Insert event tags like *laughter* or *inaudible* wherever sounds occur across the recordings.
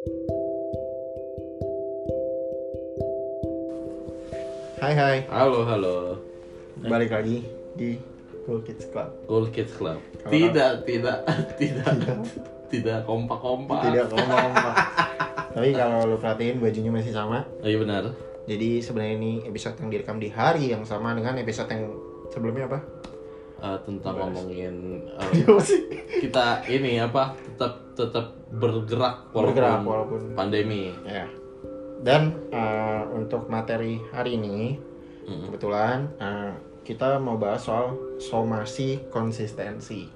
Hai hai, Halo, halo. balik lagi di Cool Kids Club. Cool Kids Club. Kalau- Tidak, tidak, *laughs* tidak, tidak kompak-kompak. Tidak *laughs* ngomong Tapi kalau lu perhatiin bajunya masih sama. Oh, iya benar. Jadi sebenarnya ini episode yang direkam di hari yang sama dengan episode yang sebelumnya apa? Eh, tentang Bahas. ngomongin *laughs* sih? kita ini apa tetap tetap bergerak walaupun, Bergerak walaupun pandemi. ya. Dan eh, untuk materi hari ini Mm-mm. kebetulan eh, kita mau bahas soal somasi konsistensi.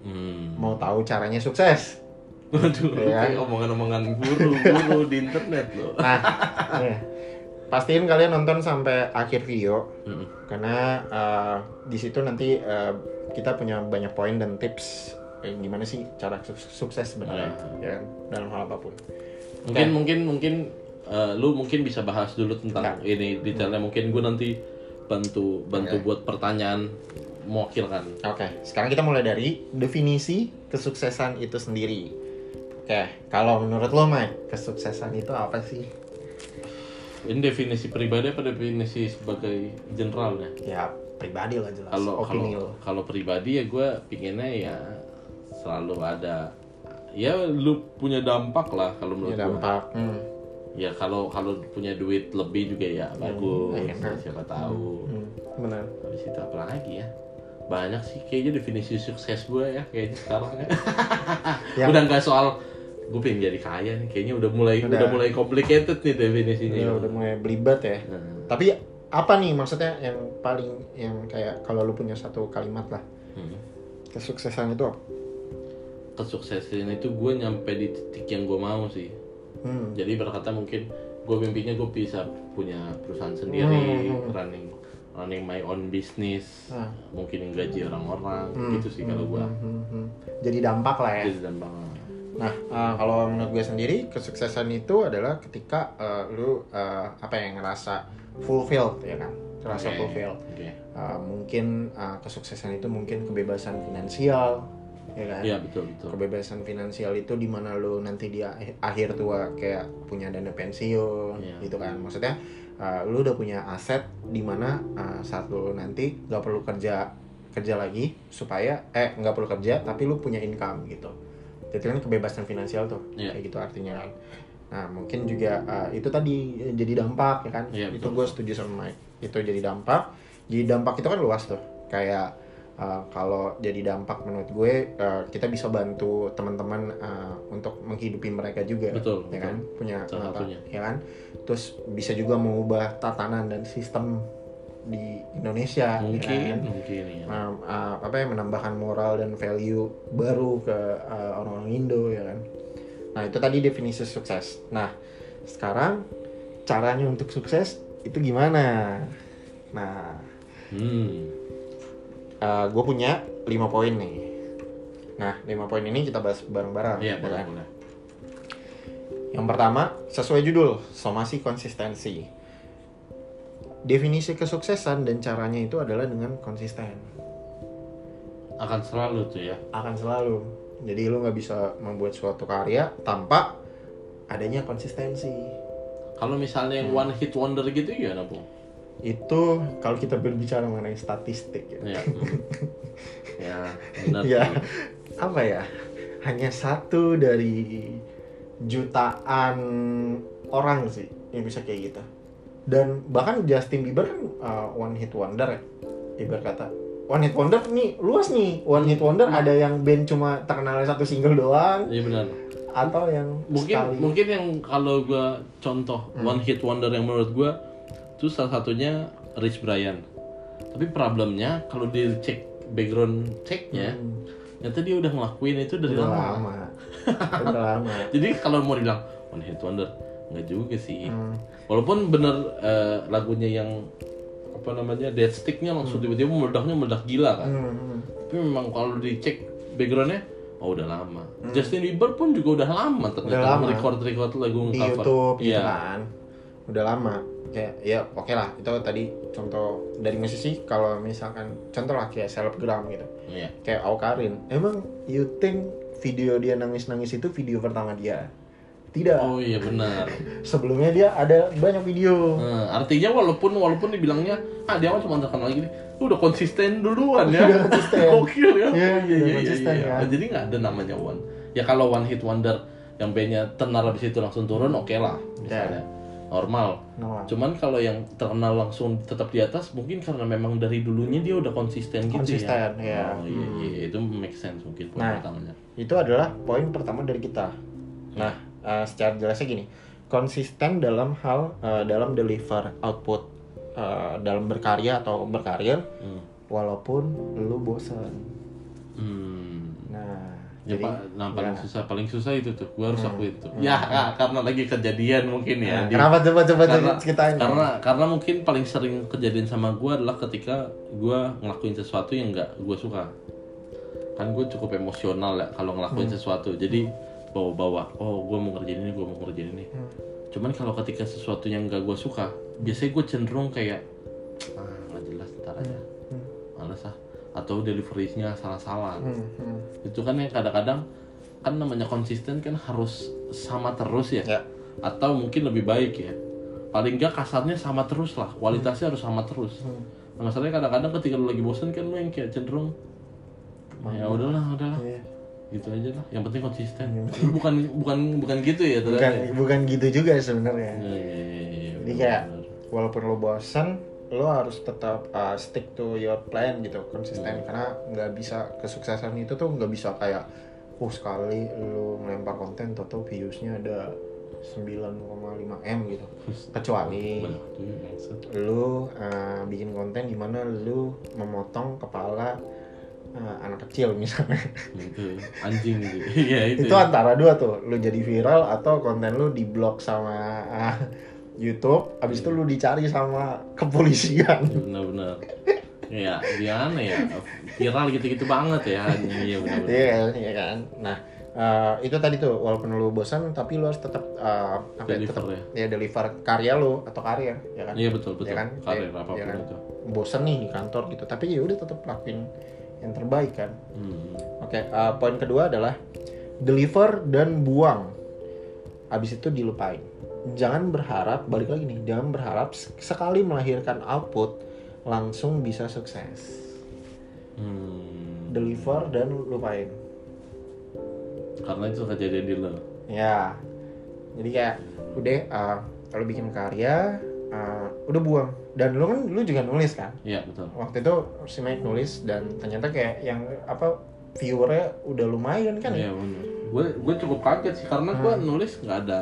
Hmm. Mau tahu caranya sukses? Waduh, Iya. kayak omongan-omongan guru-guru di internet loh. *laughs* Nah, ya. pastiin kalian nonton sampai akhir video Mm-mm. karena uh, di situ nanti uh, kita punya banyak poin dan tips eh, gimana sih cara su- sukses sebenarnya ya kan? dalam hal apa pun. Mungkin Oke. mungkin mungkin eh, lu mungkin bisa bahas dulu tentang Enggak. ini detailnya. Mungkin gue nanti bantu bantu Oke. buat pertanyaan mewakilkan. Oke, sekarang kita mulai dari definisi kesuksesan itu sendiri. Oke, kalau menurut lo Mike, kesuksesan itu apa sih? Ini definisi pribadi apa definisi sebagai generalnya? Ya pribadi lah jelas. Kalau kalau kalau pribadi ya gue pinginnya ya selalu ada ya lu punya dampak lah kalau menurut Ya, gua. dampak. Hmm. Ya kalau kalau punya duit lebih juga ya bagus. enak. Siapa tahu. Hmm, benar. Habis itu apa lagi ya? Banyak sih kayaknya definisi sukses gue ya kayaknya sekarang ya. *laughs* Yang- udah nggak soal gue pengen jadi kaya nih kayaknya udah mulai Udah. udah, mulai complicated nih definisinya. Ya, udah mulai belibet ya. Nah, Tapi apa nih maksudnya yang paling yang kayak kalau lu punya satu kalimat lah hmm. kesuksesan itu apa? Kesuksesan itu gue nyampe di titik yang gue mau sih. Hmm. Jadi berkata mungkin gue mimpinya gue bisa punya perusahaan sendiri, Hmm. running running my own business, Ah. mungkin gaji orang-orang, Hmm, gitu sih kalau gue. hmm, hmm, hmm. Jadi dampak lah ya. Jadi dampak. Nah, eh, kalau menurut gue sendiri kesuksesan itu adalah ketika eh, lu eh, apa yang ngerasa fulfilled ya kan, terasa Oke, fulfilled. Oke. Eh, mungkin eh, kesuksesan itu mungkin kebebasan finansial, ya kan? Iya betul betul. Kebebasan finansial itu di mana lu nanti di akhir- tua kayak punya dana pensiun, Iya. gitu kan? Maksudnya eh, lu udah punya aset di mana eh, saat lu nanti nggak perlu kerja kerja lagi supaya eh nggak perlu kerja tapi lu punya income gitu. Jadi kan kebebasan finansial tuh, Iya. kayak gitu artinya kan. Nah mungkin juga eh, itu tadi jadi dampak ya kan? Iya, itu gue setuju sama Mike. Itu jadi dampak. Jadi dampak itu kan luas tuh. Kayak Uh, kalau jadi dampak menurut gue uh, kita bisa bantu teman-teman uh, untuk menghidupi mereka juga Betul, ya betul. kan punya satunya. ya kan terus bisa juga mengubah tatanan dan sistem di Indonesia ya Mungkin kan? mungkin ya. Nah, uh, apa ya menambahkan moral dan value baru ke uh, orang-orang Indo ya kan nah itu tadi definisi sukses nah sekarang caranya untuk sukses itu gimana nah Hmm. Gue punya lima poin nih. Nah, lima poin ini kita bahas bareng-bareng. Iya ya boleh kan? boleh. Yang pertama, sesuai judul, somasi konsistensi. Definisi kesuksesan dan caranya itu adalah dengan konsisten. Akan selalu tuh ya. Akan selalu. Jadi lu nggak bisa membuat suatu karya tanpa adanya konsistensi. Kalau misalnya yang one hit wonder gitu ya bu? Itu kalau kita berbicara mengenai statistik ya. Ya. *laughs* ya benar. ya apa ya hanya satu dari jutaan orang sih yang bisa kayak gitu dan bahkan Justin Bieber kan uh, one hit wonder ya ibarat kata one hit wonder nih luas nih one hit wonder ada yang band cuma terkenal satu single doang Iya benar. atau yang Mungkin sekali mungkin yang kalau gua contoh Hmm. one hit wonder yang menurut gua itu salah satunya Rich Brian. Tapi problemnya kalau dicek background checknya, Hmm, ternyata dia udah ngelakuin itu dari udah lama. lama *laughs* udah lama Jadi kalau mau dibilang one hit wonder, nggak juga sih. Hmm, Walaupun bener eh, lagunya yang apa namanya dead sticknya langsung tiba-tiba meledaknya meledak gila kan. hmm, hmm. Tapi memang kalau dicek backgroundnya, oh udah lama. Justin Bieber pun juga udah lama ternyata Hmm. Udah lama. record record lagu di cover. YouTube gitu Iya. kan udah lama kayak ya oke lah itu tadi contoh dari musisi kalau misalkan contoh lah kayak selebgram gitu Iya. kayak Aukarin emang you think video dia nangis nangis itu video pertama dia Tidak. Oh iya benar. *laughs* Sebelumnya dia ada banyak video. Nah, artinya walaupun walaupun dibilangnya ah dia mah cuma terkenal gini, lu udah konsisten duluan ya. Udah konsisten. *laughs* Gokil ya. Iya, Oh, udah konsisten ya. Oh, jadi nggak ada namanya one. Ya kalau one hit wonder yang bandnya tenar habis itu langsung turun oke lah misalnya. Normal. Normal. Cuman kalau yang terkenal langsung tetap di atas mungkin karena memang dari dulunya dia udah konsisten gitu Konsisten, ya. ya. Oh iya, iya itu make sense mungkin poin Nah. pertamanya. Itu adalah poin pertama dari kita. Nah, eh, secara jelasnya gini, konsisten dalam hal eh, dalam deliver output eh, dalam berkarya atau berkarir Hmm. walaupun lu bosan. Hmm. Nah, Ya, jadi Pak, nah paling ya. susah paling susah itu tuh gua harus akuin tuh ya Kak, karena lagi kejadian mungkin ya Nah, di- kenapa coba coba karena, ceritain? karena karena mungkin paling sering kejadian sama gua adalah ketika gua ngelakuin sesuatu yang nggak gua suka kan gue cukup emosional ya kalau ngelakuin Hmm. sesuatu jadi bawa-bawa oh gua mau ngerjain ini gua mau ngerjain ini Hmm. cuman kalau ketika sesuatu yang nggak gua suka biasanya gue cenderung kayak atau delivery-nya salah-salah Hmm, hmm. itu kan yang kadang-kadang kan namanya konsisten kan harus sama terus ya Ya. atau mungkin lebih baik ya paling nggak kasarnya sama terus lah kualitasnya harus sama terus Hmm. nah, masalahnya kadang-kadang ketika lu lagi bosen kan lu yang kayak cenderung ya udahlah udahlah Iya. gitu aja lah yang penting konsisten Lu bukan bukan bukan gitu ya Bukan ternyata ya? bukan gitu juga sebenarnya. Iya, iya, iya, iya, Jadi benar, kayak walaupun lo bosan, lo harus tetap uh, stick to your plan gitu, konsisten karena nggak bisa kesuksesan itu tuh nggak bisa kayak oh sekali lo melempar konten atau viewsnya ada 9,5 m gitu. *laughs* Kecuali bangsat. lu uh, bikin konten di mana lu memotong kepala uh, anak kecil misalnya. itu anjing gitu *laughs* iya itu, itu antara dua tuh lu jadi viral atau konten lu di blok sama uh, YouTube abis itu lu dicari sama kepolisian benar-benar ya gimana ya viral gitu-gitu banget ya iya benar-benar iya kan iya kan nah uh, itu tadi tuh walaupun lu bosan tapi lu harus tetap uh, apa ya, Deliver tetap ya. ya deliver karya lu atau karya ya kan iya betul betul Ya kan? karir Iya, apa pun iya kan? itu bosan nih di kantor gitu tapi ya udah tetap lakuin yang terbaik kan hmm. Oke, uh, poin kedua adalah deliver dan buang. Abis itu dilupain. Jangan berharap, balik lagi nih, jangan berharap sekali melahirkan output langsung bisa sukses. Hmm. Deliver dan lupain. karena itu kejadian di lo Ya, jadi kayak udah, uh, kalau bikin karya, uh, udah buang. Dan lu kan, lu juga nulis kan? iya betul Waktu itu si Mike nulis dan ternyata kayak yang apa viewernya udah lumayan kan iya ya? benar gue gue cukup kaget sih karena gue Hmm. nulis nggak ada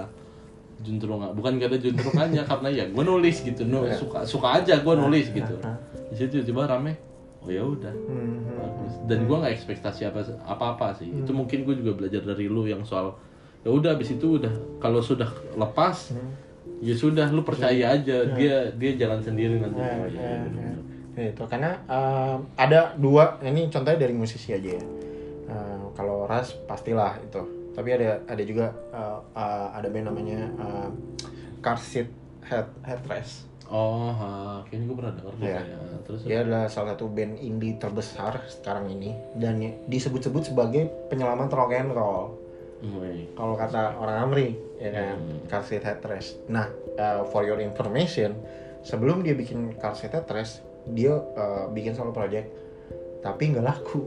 juntrungan bukan ada juntrungannya *laughs* karena ya gue nulis gitu nu Iya. suka suka aja gue nulis gitu Hah? di situ tiba rame oh ya udah Hmm, bagus dan gue nggak ekspektasi apa apa apa sih itu Hmm. mungkin gue juga belajar dari lu yang soal ya udah abis itu udah kalau sudah lepas Hmm. ya sudah lu percaya aja dia dia jalan sendiri nanti Ya, Oh, iya, ya, iya, ya. benar. Itu karena um, ada dua ini contohnya dari musisi aja ya. Uh, kalau Ras pastilah itu. Tapi ada ada juga uh, uh, ada band namanya uh, Car Seat Head Headrest. oh ha, kayaknya gue pernah dengar deh Iya. kayaknya. terus Dia adalah salah satu band indie terbesar sekarang ini dan ya- disebut-sebut sebagai penyelamat rock and roll. Kalau kata orang Amri, ya kan, Hmm. car seat headrest. Nah, uh, for your information, sebelum dia bikin car seat headrest, dia uh, bikin solo project, tapi nggak laku.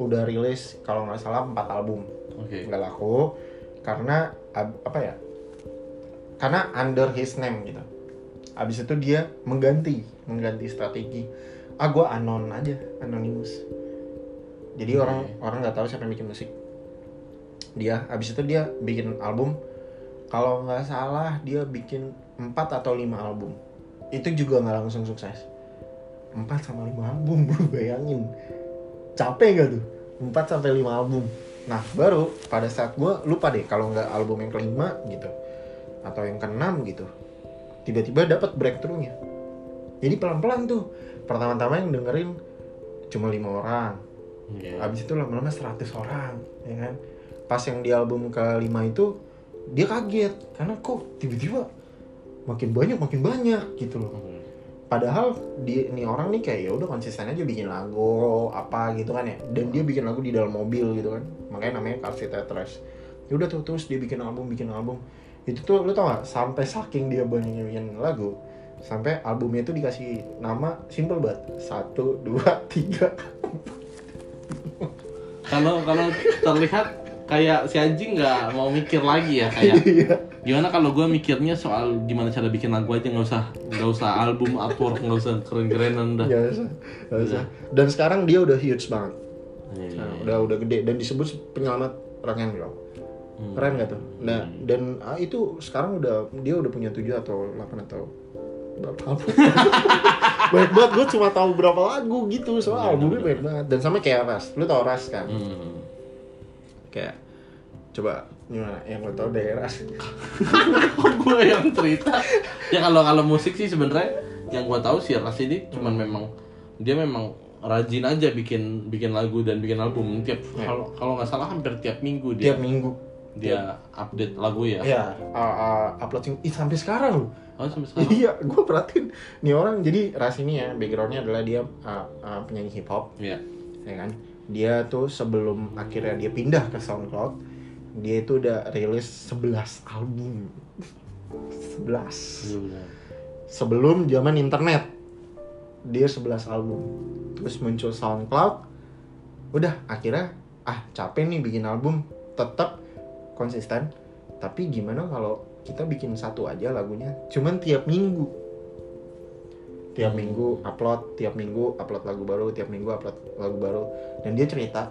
Udah rilis kalau nggak salah 4 album, oke nggak laku karena apa ya? Karena under his name gitu. Abis itu dia mengganti, mengganti strategi. Ah, gue anon aja, anonymous. Jadi Oke. orang orang nggak tahu siapa yang bikin musik dia habis itu dia bikin album kalau nggak salah dia bikin 4 atau 5 album itu juga nggak langsung sukses 4 sama 5 album *laughs* bro bayangin capek nggak tuh 4 sampai 5 album nah baru pada saat gue lupa deh kalau nggak album yang kelima gitu atau yang keenam gitu tiba-tiba dapat breakthrough-nya jadi pelan-pelan tuh pertama-tama yang dengerin cuma lima orang Iya. Habis itu lama-lama 100 orang, ya kan? Pas yang di album kelima itu dia kaget karena kok tiba-tiba makin banyak makin banyak gitu loh. Padahal dia ini orang nih kayak ya udah konsisten aja bikin lagu apa gitu kan ya. Dan dia bikin lagu di dalam mobil gitu kan. Makanya namanya Car Seat Headrest. ya udah tuh terus dia bikin album bikin album itu tuh lu tau gak sampai saking dia banyaknya bikin lagu sampai albumnya itu dikasih nama simple banget satu dua tiga Kalau kalau terlihat kayak si anjing nggak mau mikir lagi ya kayak iya gimana kalau gue mikirnya soal gimana cara bikin lagu aja nggak usah nggak usah album artwork nggak usah keren-kerenan dah. nggak usah nggak usah. dan sekarang dia udah huge banget. Iya. Nah, udah udah gede. Dan disebut penyelamat rock and roll. Hmm. keren gak tuh? Nah dan ah, itu sekarang udah dia udah punya tujuh atau delapan atau berapa? Album *laughs* banyak banget. Gue cuma tahu berapa lagu gitu soal albumnya banyak banget. Dan sama kayak Ras. Lu tau Ras kan? Hmm. kayak coba gimana yang lo tau dari Ras *laughs* Kok gue yang cerita? ya kalau kalau musik sih sebenarnya yang gue tahu sih Ras ini cuman memang dia memang rajin aja bikin bikin lagu dan bikin album tiap kalau kalau nggak salah hampir tiap minggu dia tiap minggu dia update lagu ya. ya uh, uh, upload sing- Ih, sampai sekarang loh Oh sampai sekarang. *laughs* iya gue perhatiin nih orang jadi Ras ini ya backgroundnya adalah dia uh, uh, penyanyi hip hop Iya. ya kan dia tuh sebelum akhirnya dia pindah ke SoundCloud dia itu udah rilis 11 album. 11 Iya benar. sebelum zaman internet. Dia 11 album. Terus muncul SoundCloud. Udah akhirnya ah capek nih bikin album. Tetap konsisten. Tapi gimana kalau kita bikin satu aja lagunya? Cuman tiap minggu. Tiap minggu upload tiap minggu upload lagu baru tiap minggu upload lagu baru. Dan dia cerita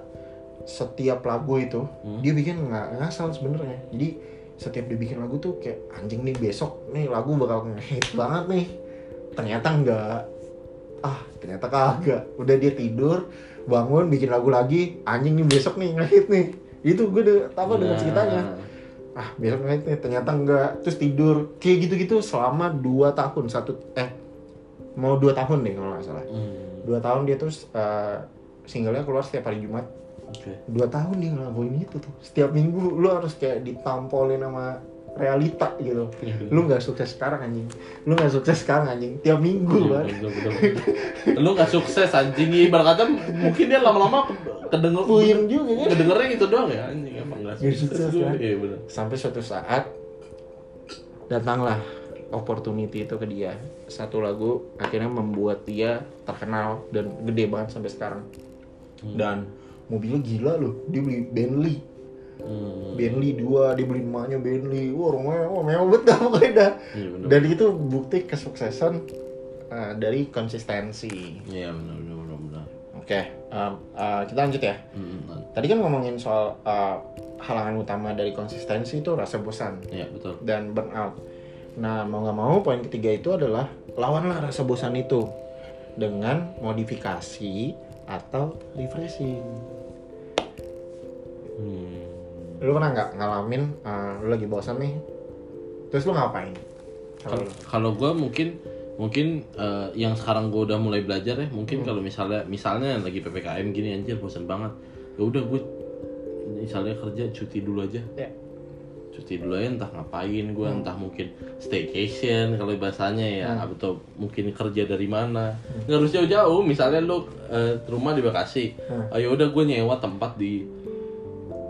setiap lagu itu Hmm. dia bikin nggak ngasal sebenarnya. Jadi setiap dia bikin lagu tuh kayak anjing nih besok nih lagu bakal ngehit banget nih. Ternyata enggak ah ternyata kagak. Udah dia tidur bangun bikin lagu lagi anjing nih besok nih ngehit nih. Itu gue udah tahu dengan Nah. ceritanya. Ah besok ngehit nih. Ternyata enggak terus tidur. Kayak gitu-gitu selama 2 tahun. Satu eh mau dua tahun deh kalau nggak salah. Hmm. dua tahun dia terus eh, singlenya keluar setiap hari Jumat Oke. dua tahun dia ngelakuin itu tuh. Setiap minggu lu harus kayak ditampolin sama realita gitu. Iya, lu nggak sukses sekarang anjing. Lu nggak sukses sekarang anjing. Tiap minggu Iya, bener, bener, bener. Lu gak sukses anjing. Ibarat kata mungkin dia lama-lama kedenger puyeng juga kan? Kedengernya gitu doang ya anjing. Emang gak Nggak sukses, sukses, kan? Iya bener sampai suatu saat datanglah opportunity itu ke dia. Satu lagu akhirnya membuat dia terkenal dan gede banget sampai sekarang. Dan mobilnya gila loh dia beli Bentley hmm. Bentley dua dia beli emaknya Bentley wah rumahnya wah mewah banget dah pokoknya dah Iya bener dan itu bukti kesuksesan uh, dari konsistensi Iya bener bener, bener. oke um, uh, kita lanjut ya Hmm, hmm. tadi kan ngomongin soal uh, halangan utama dari konsistensi itu rasa bosan Iya betul dan burnout. Nah, mau nggak mau poin ketiga itu adalah lawanlah rasa bosan itu dengan modifikasi atau refreshing. hmm. Lu pernah nggak ngalamin uh, lu lagi bosan nih, terus lu ngapain? Kalau gue mungkin mungkin eh, yang sekarang gue udah mulai belajar ya mungkin kalau misalnya misalnya lagi ppkm gini anjir bosan banget ya udah gue misalnya kerja cuti dulu aja Ya. Cuti dulu aja entah ngapain gue entah mungkin staycation kalau bahasanya ya atau mungkin kerja dari mana. Nggak harus jauh-jauh misalnya lu eh, rumah di Bekasi Hmm. ayo udah gue nyewa tempat di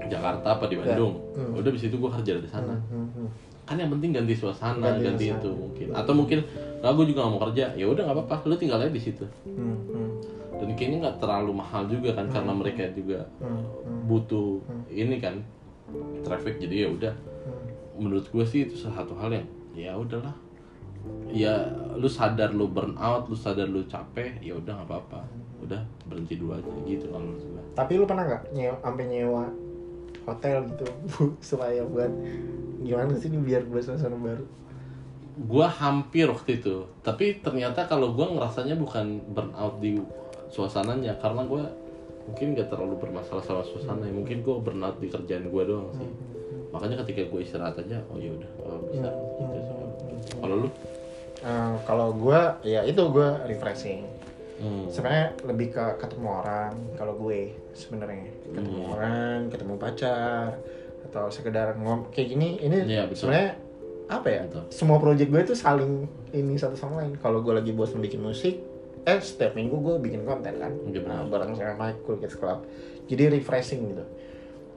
Jakarta apa di Bandung. Hmm. udah di situ gue kerja dari sana. Hmm, hmm. kan yang penting ganti suasana Ganti ganti, suasana. itu mungkin. Atau mungkin nah gue juga nggak mau kerja ya udah nggak apa-apa lu tinggal aja di situ. Hmm, hmm, dan kayaknya nggak terlalu mahal juga kan karena mereka juga hmm, hmm, butuh ini kan traffic jadi ya udah. hmm. Menurut gue sih itu satu hal yang ya udahlah. Ya lu sadar lu burn out lu sadar lu capek ya udah nggak apa-apa. Udah berhenti dulu aja gitu kalau menurut gue Tapi lu pernah nggak nyewa sampai nyewa hotel gitu *laughs* supaya buat gimana sih ini biar buat suasana baru? gua hampir waktu itu. Tapi ternyata kalau gua ngerasanya bukan burnout di suasananya karena gua mungkin gak terlalu bermasalah sama suasana. Mungkin gua burnout di kerjaan gua doang sih makanya ketika gue istirahat aja oh ya udah oh, bisa. Gitu sih. kalau lu? Eh, kalau gue ya itu gue refreshing. Hmm. sebenarnya lebih ke ketemu orang kalau gue sebenarnya. Ketemu Hmm. orang ketemu pacar atau sekedar ngom kayak gini ini betul. sebenarnya apa ya? Betul. semua project gue itu saling ini satu sama lain. Kalau gue lagi bosan bikin musik eh setiap minggu gue bikin konten kan. Iya, nah, bareng sama Cool Kids Club. Jadi refreshing gitu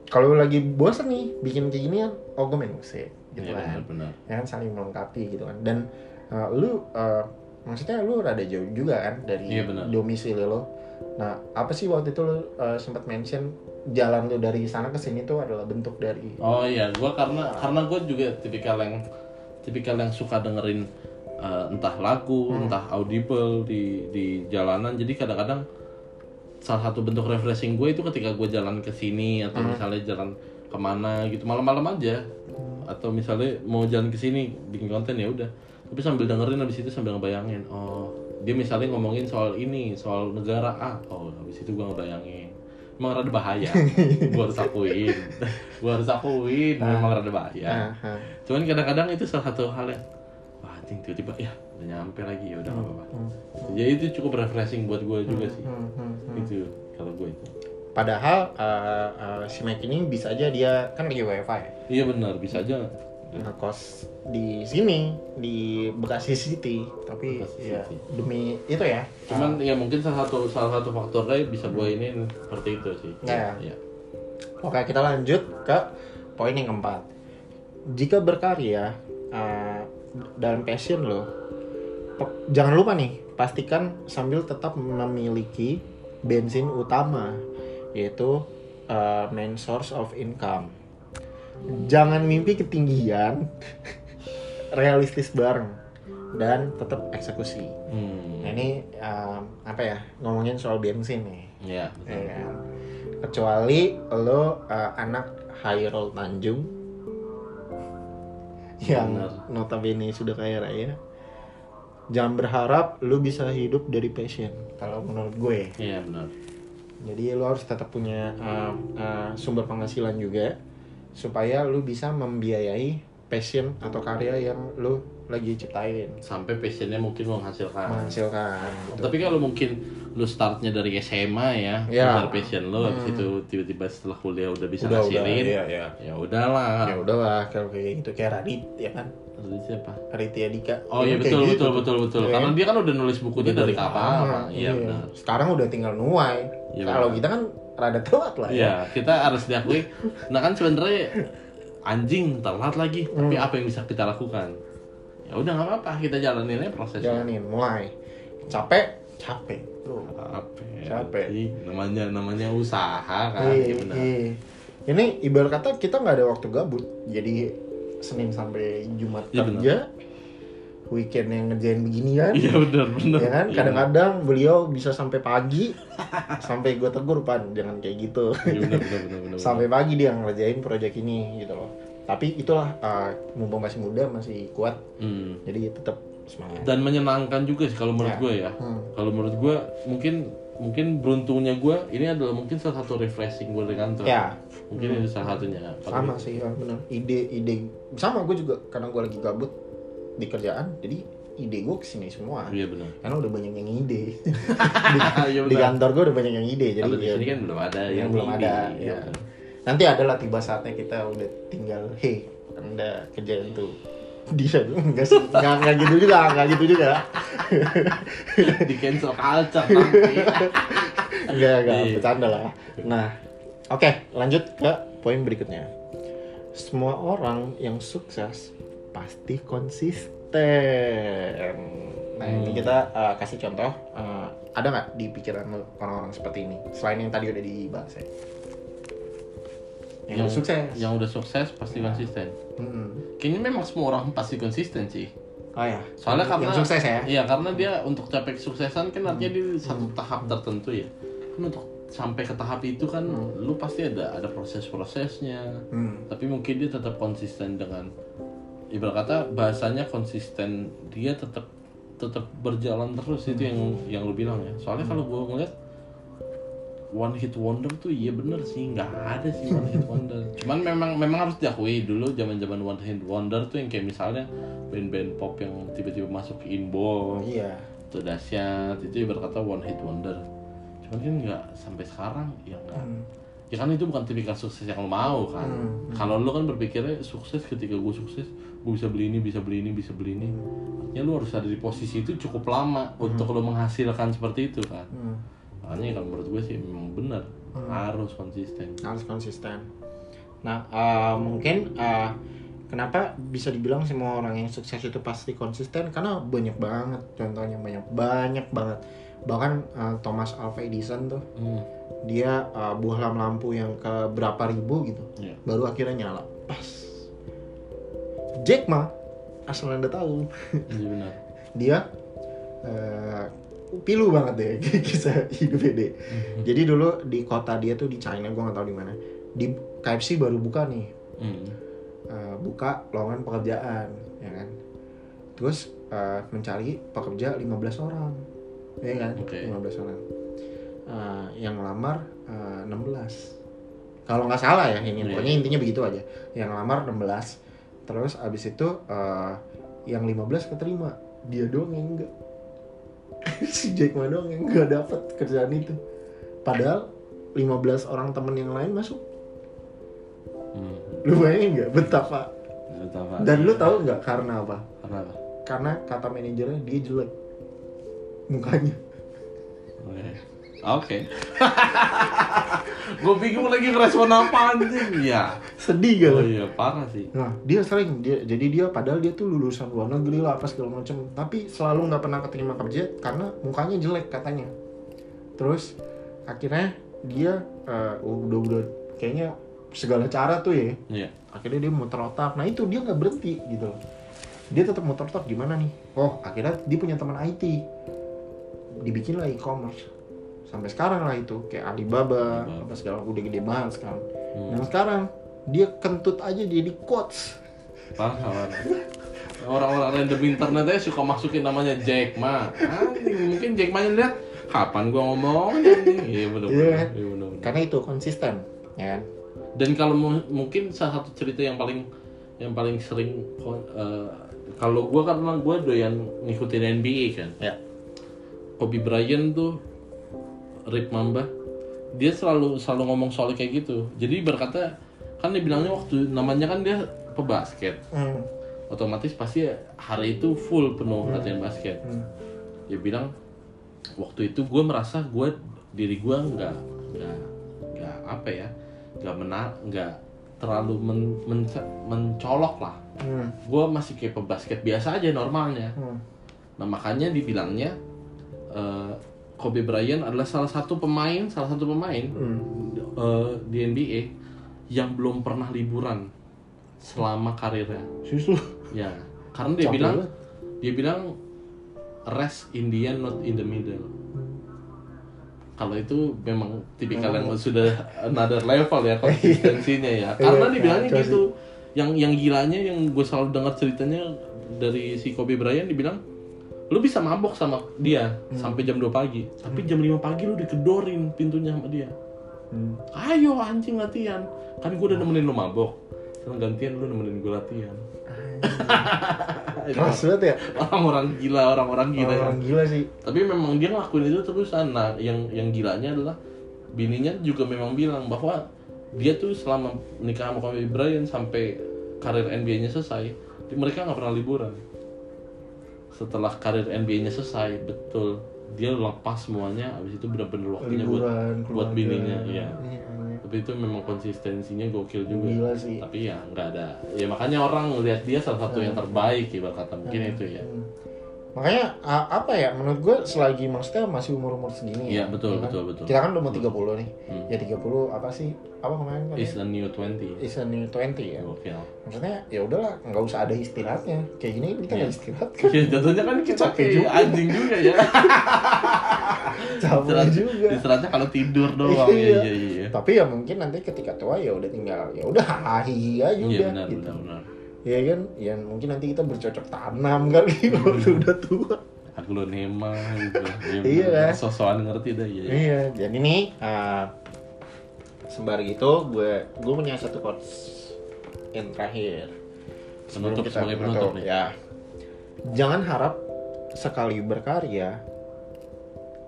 kalau lagi bosan nih bikin kayak ginian oh gue main musik gitu Iya kan benar-benar. ya kan saling melengkapi gitu kan dan uh, lu uh, maksudnya lu rada jauh juga kan dari benar. domisili lo nah apa sih waktu itu lu uh, sempat mention jalan lu dari sana ke sini tuh adalah bentuk dari Oh iya, gua karena karena gue juga tipikal yang tipikal yang suka dengerin uh, entah lagu, entah audible di di jalanan. Jadi kadang-kadang salah satu bentuk refreshing gue itu ketika gue jalan ke sini atau misalnya jalan ke mana gitu malam-malam aja. Atau misalnya mau jalan ke sini bikin konten ya udah. Tapi sambil dengerin habis itu sambil ngebayangin oh dia misalnya ngomongin soal ini soal negara A. Oh habis itu gue ngebayangin. Emang rada bahaya. *laughs* Gue harus akuin. *laughs* Gue harus akuin. Memang rada bahaya. Ah, ah. cuman kadang-kadang itu salah satu hal yang wah tiba-tiba ya udah nyampe lagi ya udah nggak apa-apa jadi itu cukup refreshing buat gue juga sih Hmm, hmm, hmm. itu kalau gue itu padahal uh, uh, si Mike ini bisa aja dia kan lagi WFA ya iya benar bisa aja ngekos di sini di Bekasi City tapi Bekasi ya City. demi itu ya cuman ya mungkin salah satu salah satu faktornya bisa gue ini seperti itu sih Ya. Iya. Oke, kita lanjut ke poin yang keempat. Jika berkarya uh, dalam passion lo, jangan lupa nih, pastikan sambil tetap memiliki bensin utama, yaitu uh, main source of income. Jangan mimpi ketinggian, *laughs* realistis bareng, dan tetap eksekusi. hmm. Nah, ini um, apa ya ngomongin soal bensin nih. ya betul. Ya kan? Kecuali lo uh, anak Hairul Tanjung yang Benar. notabene sudah kaya raya. Jangan berharap lu bisa hidup dari passion. Kalau menurut gue, iya benar jadi lo harus tetap punya uh, uh, sumber penghasilan juga supaya lu bisa membiayai passion atau karya yang lu lagi ciptain, sampai passionnya mungkin menghasilkan menghasilkan. Gitu. tapi kalau mungkin lu startnya dari SMA ya, Ya. dari passion lu habis itu tiba-tiba setelah kuliah udah bisa Udah, udah, ngasilin iya, iya. ya udahlah Ya udahlah kalau kayak gitu kayak Radit ya kan. Terus siapa Raditya Dika. oh iya kayak betul gitu betul betul betul Iya karena kan? dia kan udah nulis bukunya dari lama, kapan iya benar Sekarang udah tinggal nuai. Iya, Kalau kita kan rada telat lah ya. Iya, kita harus diakui. Nah kan sebenarnya anjing telat lagi, Hmm. tapi apa yang bisa kita lakukan? Ya udah nggak apa-apa, kita jalanin aja prosesnya. Jalanin, mulai. Capek, capek. Tuh. Capek. Capek. Ih, namanya namanya usaha kan, Iya, iya iya. Ini ibarat kata kita nggak ada waktu gabut. Jadi Senin sampai Jumat benar. kerja, weekend yang ngerjain beginian. Iya benar benar. Ya kan, Iya, kadang-kadang beliau bisa sampai pagi, sampai gue tegur pan, jangan kayak gitu. Iya benar benar benar benar. sampai pagi dia ngerjain proyek ini gitu loh. Tapi itulah uh, mumpung masih muda masih kuat, Hmm. jadi tetap semangat. Dan menyenangkan juga sih kalau menurut Ya. gue ya. Hmm. Kalau menurut gue mungkin mungkin beruntungnya gue ini adalah mungkin salah satu refreshing gue di kantor. Ya, Mungkin itu salah satunya. sama sih ya, benar. Ide-ide sama gue juga karena gue lagi gabut di kerjaan, jadi ide gue ke sini semua. Iya benar. Karena udah banyak yang ide. *laughs* Iya di benar. kantor gue udah banyak yang ide, jadi Kalau di ya, kan belum ada yang yang belum ini. ada. Iya, Ya. benar. Nanti adalah tiba saatnya kita udah tinggal, hei, anda kerjaan tuh dia. Enggak sih. Enggak, enggak gitu juga enggak gitu juga. Di cancel culture enggak enggak Iya. bercanda lah. Nah oke lanjut ke poin berikutnya. Semua orang yang sukses pasti konsisten. Nah ini Hmm. kita uh, kasih contoh uh, ada nggak di pikiran orang-orang seperti ini? Selain yang tadi udah dibahas ya yang, udah sukses. yang udah sukses pasti konsisten. Mm-mm. kayaknya memang semua orang pasti konsisten sih. Oh ya soalnya karena yang sukses ya? iya karena dia untuk capai kesuksesan kan artinya di satu tahap tertentu ya. Kan untuk sampai ke tahap itu kan lu pasti ada ada proses-prosesnya. Hmm. tapi mungkin dia tetap konsisten dengan ibarat kata bahasanya konsisten dia tetap tetap berjalan terus. Itu yang yang lu bilang ya. Soalnya kalau gua ngeliat one hit wonder tuh iya bener sih nggak ada sih one hit wonder. Cuman memang memang harus diakui dulu zaman zaman one hit wonder tuh yang kayak misalnya band-band pop yang tiba-tiba masuk ke inbox iya. itu dahsyat itu ibarat kata one hit wonder. Cuman kan nggak sampai sekarang ya nggak. Hmm. ya kan itu bukan tipikal sukses yang lo mau kan. Hmm. kalau lo kan berpikirnya sukses ketika gue sukses gue bisa beli ini bisa beli ini bisa beli ini. Artinya lo harus ada di posisi itu cukup lama untuk lo menghasilkan seperti itu kan. Hmm. Makanya kalau menurut gue sih memang benar harus konsisten harus konsisten Nah, uh, mungkin uh, kenapa bisa dibilang semua orang yang sukses itu pasti konsisten karena banyak banget contohnya banyak banyak banget. Bahkan uh, Thomas Alva Edison tuh Hmm. dia uh, bohlam lampu yang ke berapa ribu gitu Iya. baru akhirnya nyala pas Jack Ma asal anda tahu Iya benar. *laughs* dia eh, pilu banget deh *laughs* kisah hidupnya deh jadi dulu di kota dia tuh di China gua nggak tahu di mana di KFC baru buka nih. Hmm. eh, buka lowongan pekerjaan ya kan? Terus eh, mencari pekerja 15 orang ya kan? Oke. 15 orang. Eh, yang ngelamar eh, 16 kalau nggak salah ya ini Iya. pokoknya intinya begitu aja. Yang ngelamar 16 terus abis itu eh, yang 15 keterima. Dia doang yang enggak si Jack Ma doang yang enggak dapat kerjaan itu padahal 15 orang temen yang lain masuk Hmm. lu bayangin nggak betapa Betapa. dan lu tahu nggak karena apa Karena apa? karena kata manajernya dia jelek mukanya Oke. Oke. Gue bingung lagi ngerespon apa anjing. Iya. sedih gak Oh iya, parah sih. Nah, dia sering dia jadi dia padahal dia tuh lulusan luar negeri lah apa segala macam, tapi selalu nggak pernah keterima kerja karena mukanya jelek katanya. Terus akhirnya dia eh, udah udah kayaknya segala cara tuh ya. Iya. Akhirnya dia muter otak. Nah, itu dia nggak berhenti gitu loh. Dia tetap muter otak gimana nih? Oh, akhirnya dia punya teman IT. Dibikin lah e-commerce. Sampai sekarang lah itu kayak Alibaba, Alibaba. apa segala udah gede banget sekarang. Hmm. Dan sekarang dia kentut aja jadi quotes. Parah. Orang-orang random internet aja suka masukin namanya Jack Ma. Anjing, mungkin Jack Ma lihat kapan gua ngomong anjing. Iya benar benar. benar. Karena itu konsisten, ya kan? Dan kalau mu- mungkin salah satu cerita yang paling yang paling sering eh, kalau gua karena gua doyan ngikutin NBA kan. Ya. Kobe Bryant tuh Rip Mamba dia selalu selalu ngomong soal kayak gitu. Jadi berkata kan dia bilangnya waktu namanya kan dia pebasket. Hmm. otomatis pasti hari itu full penuh latihan basket Hmm. dia bilang waktu itu gue merasa gue diri gue nggak nggak nggak apa ya nggak menar nggak terlalu men, men- mencolok lah Hmm. gue masih kayak pebasket biasa aja normalnya Hmm. nah makanya dibilangnya eh, Kobe Bryant adalah salah satu pemain salah satu pemain Hmm. eh, di NBA yang belum pernah liburan selama karirnya Susu. Ya, karena dia Capek bilang banget. dia bilang rest in the end not in the middle. Kalau itu memang tipikal yang sudah another level ya konsistensinya ya. *laughs* Karena Iya, dibilangnya gitu. Yang yang gilanya yang gue selalu dengar ceritanya dari si Kobe Bryant dibilang lu bisa mabok sama dia sampai jam 2 pagi, tapi jam 5 pagi lu dikedorin pintunya sama dia. Hmm. Ayo anjing latihan. Kan gue udah nemenin lu mabok. Sekarang gantian lu nemenin gue latihan. *laughs* Keras banget ya. orang-orang gila orang-orang gila ya. Orang gila sih. tapi memang dia ngelakuin itu terusan nah yang yang gilanya adalah bininya juga memang bilang bahwa dia tuh selama menikah sama Kobe Bryant sampai karir NBA-nya selesai mereka nggak pernah liburan setelah karir NBA-nya selesai betul dia lepas semuanya habis itu benar-benar waktunya buat Liburan, buat keluarga. bininya iya Iya, iya. tapi itu memang konsistensinya gokil juga Gila sih. tapi ya nggak ada ya makanya orang ngelihat dia salah satu yang terbaik ibarat kata mungkin itu ya Hmm. Makanya apa ya menurut gue selagi maksudnya masih umur-umur segini Iya, ya. betul, ya kan? betul, betul. Kita kan udah mau 30 nih. Hmm. Ya 30 apa sih? Apa kemarin kan? is a new 20 Is a new 20 ya. gokil Maksudnya ya udahlah nggak usah ada istirahatnya. Kayak gini kita nggak *laughs* Iya. istirahat kan. Ya jatuhnya kan kita Capek kayak juga. anjing juga ya. *laughs* Capek juga. Istirahatnya kalau tidur *laughs* doang. Iya. Iya iya iya. Tapi ya mungkin nanti ketika tua ya udah tinggal ya udah hahihi juga Iya benar gitu. benar benar. Iya kan? Ya mungkin nanti kita bercocok tanam kali *laughs* kalau udah tua. Aglonema gitu. Iya, benar. kan? Sosokan ngerti dah iya. iya. Iya, jadi nih uh, sembari itu gue gue punya satu quotes yang terakhir. Sebelum Penutup sebagai penutup menutup, nih. Ya. Jangan harap sekali berkarya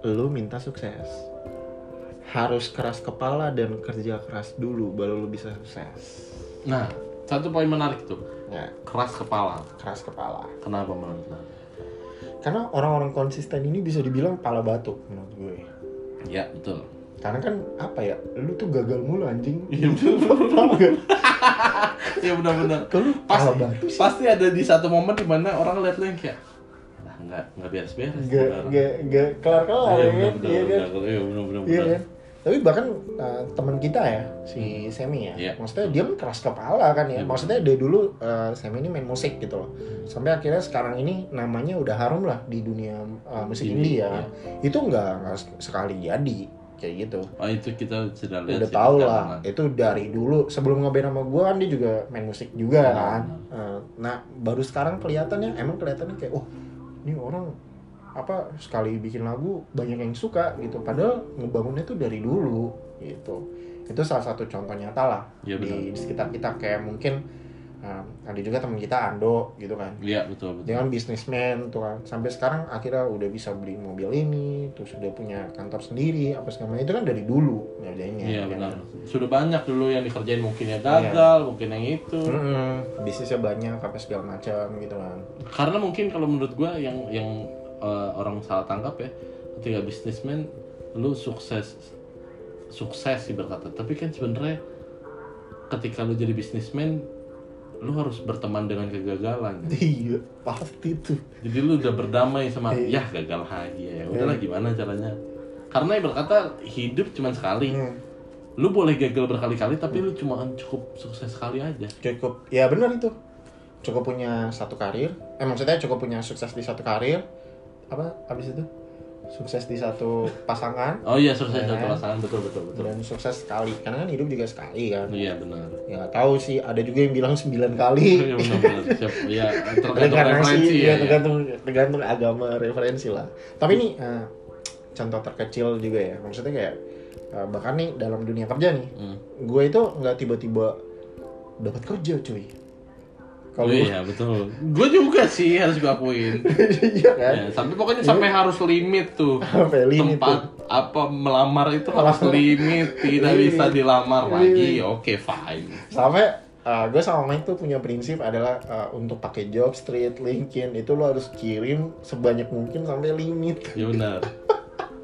lu minta sukses. Harus keras kepala dan kerja keras dulu baru lu bisa sukses. Nah, satu poin menarik tuh. Ya, Keras kepala. keras kepala. Kenapa menurut lo? Karena orang-orang konsisten ini bisa dibilang pala batu menurut gue. Ya betul. Karena kan apa ya, lu tuh gagal mulu anjing. *laughs* Iya betul. Iya benar-benar. Kalau Pasti, batu sih. pasti ada di satu momen di mana orang lihat lu yang kayak "Ah, nggak nggak beres-beres. Gak, nih orang." gak, gak kelar-kelar Iya ya benar kan? benar Iya kan? benar. Iya benar Iya benar. kan? Tapi bahkan uh, teman kita ya, si Semi ya, Iya. maksudnya dia kan keras kepala kan ya. Iya, Maksudnya dari dulu uh, Semi ini main musik gitu loh. Sampai akhirnya sekarang ini namanya udah harum lah di dunia uh, musik Indie, indie ya. iya. Itu nggak sekali jadi kayak gitu. Oh itu kita sudah lihat. udah tau lah itu dari dulu sebelum ngeband sama gue kan dia juga main musik juga Oh. kan Eh, nah baru sekarang kelihatannya emang kelihatannya kayak oh ini orang apa sekali bikin lagu banyak yang suka gitu. Padahal ngebangunnya tuh dari dulu gitu. Itu salah satu contoh nyata lah. Iya, di, sekitar kita kayak mungkin eh, ada juga teman kita Ando gitu kan. Iya betul betul. dia kan bisnismen tuh kan. Sampai sekarang akhirnya udah bisa beli mobil ini terus udah punya kantor sendiri apa segala macam itu kan dari dulu ngerjainnya Iya ya benar. kan? Sudah banyak dulu yang dikerjain. Mungkin ya gagal, mungkin yang itu. Mm-mm, bisnisnya banyak apa segala macam gitu kan. Karena mungkin kalau menurut gua yang yang eh, orang salah tangkap ya, ketika bisnismen lu sukses sukses sih berkata, tapi kan sebenarnya ketika lu jadi bisnismen lu harus berteman dengan kegagalan. *laughs* iya pasti tuh Jadi lu udah berdamai sama Iya. ya gagal lagi ya. Udahlah gimana caranya? Karena berkata hidup cuma sekali. Hmm, Lu boleh gagal berkali-kali tapi lu cuma cukup sukses sekali aja. cukup ya benar itu cukup punya satu karir eh maksudnya cukup punya sukses di satu karir apa abis itu sukses di satu pasangan *laughs* Oh iya sukses Ya. satu pasangan betul betul betul. dan sukses sekali karena kan hidup juga sekali kan Iya benar. ya nggak tahu sih ada juga yang bilang sembilan kali *laughs* Iya benar benar. Siap. Iya tergantung *laughs* referensi ya, ya. ya. tergantung tergantung agama referensi lah. Tapi ini eh, contoh terkecil juga ya. Maksudnya kayak eh, bahkan nih dalam dunia kerja nih, Hmm. gue itu nggak tiba-tiba dapat kerja cuy. Oh Kalau iya betul. Gue juga sih harus gue akuin. *laughs* iya kan, Ya, sampai pokoknya sampai harus limit tuh. sampai limit Tempat tuh. apa melamar itu harus limit, tidak bisa dilamar lagi. Oke fine. Sampai eh, gue sama Mike tuh punya prinsip adalah eh, untuk pakai job street, LinkedIn itu lo harus kirim sebanyak mungkin sampai limit. Ya benar.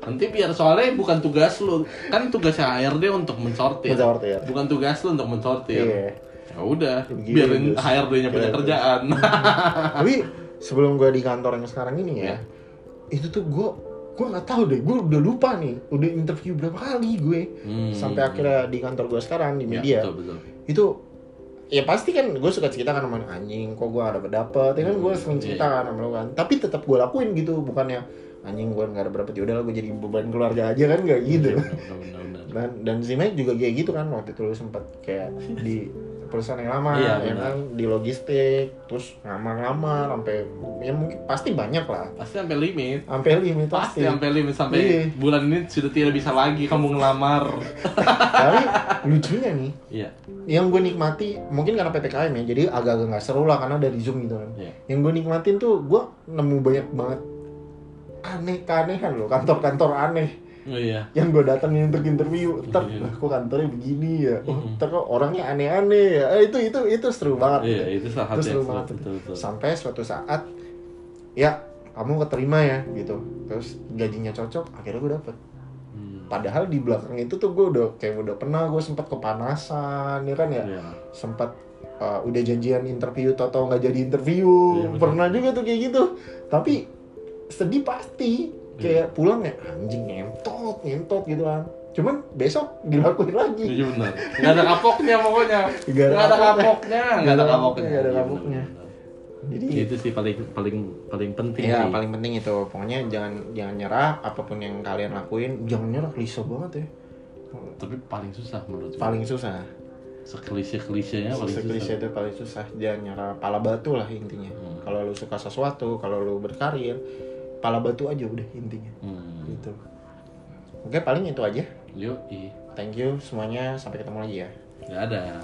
Nanti biar soalnya bukan tugas lu, kan tugasnya HRD untuk mensortir. Mensortir. Bukan tugas lu untuk mensortir. Iya. Ya udah, Begini, biarin. HRD-nya punya Iya, kerjaan. *laughs* Tapi sebelum gue di kantor yang sekarang ini ya, Iya. itu tuh gue gue nggak tahu deh, gue udah lupa nih, udah interview berapa kali gue Hmm. sampai akhirnya di kantor gue sekarang di Ya, media betul betul. itu ya pasti kan gue suka cerita kan sama anjing kok gue gak dapet ya kan gue sering cerita kan sama lo kan tapi tetap gue lakuin gitu bukannya anjing gue gak dapet dapet ya udah gue jadi beban keluarga aja kan gak gitu Iya, dan dan si Mike juga kayak gitu kan waktu itu lu sempat kayak di perusahaan yang lama Iya, ya kan di logistik terus ngamar-ngamar sampai ya mungkin pasti banyak lah Pasti sampai limit. sampai limit Pasti pasti sampai limit sampai Iya. bulan ini sudah tidak bisa lagi kamu ngelamar. *laughs* tapi lucunya nih Iya. yang gue nikmati mungkin karena ppkm ya jadi agak-agak nggak seru lah karena dari zoom gitu kan Iya. yang gue nikmatin tuh gue nemu banyak banget aneh keanehan loh kantor-kantor aneh Oh iya. yang gue datangin untuk interview ntar Iya. kok kantornya begini ya oh, ntar kok orangnya aneh-aneh ya Eh, itu itu itu seru banget Iya, itu itu seru banget betul, betul. sampai suatu saat ya kamu keterima ya gitu terus gajinya cocok akhirnya gue dapet Hmm. padahal di belakang itu tuh gue udah kayak udah pernah gue sempat kepanasan ya kan ya Iya. sempat uh, udah janjian interview atau nggak jadi interview Iya, betul. pernah juga tuh kayak gitu tapi sedih pasti kayak pulang ya anjing ngentot ngentot gitu kan cuman besok dilakuin lagi Iya benar. Gak ada kapoknya pokoknya. Nggak ada Gak ada kapoknya. kapoknya. Gak ada kapoknya. Nggak ada Iya, kapoknya. jadi Itu sih paling paling paling penting ya sih. paling penting itu pokoknya jangan jangan nyerah apa pun yang kalian lakuin jangan nyerah klise banget ya Tapi paling susah menurut gue. paling susah Seklise-klisenya paling klise susah. itu paling susah jangan nyerah pala batu lah intinya Hmm. kalau lu suka sesuatu kalau lu berkarir pala batu aja udah intinya. Hmm. gitu. Oke paling itu aja. Yuk, thank you semuanya. Sampai ketemu lagi ya. Gak ada.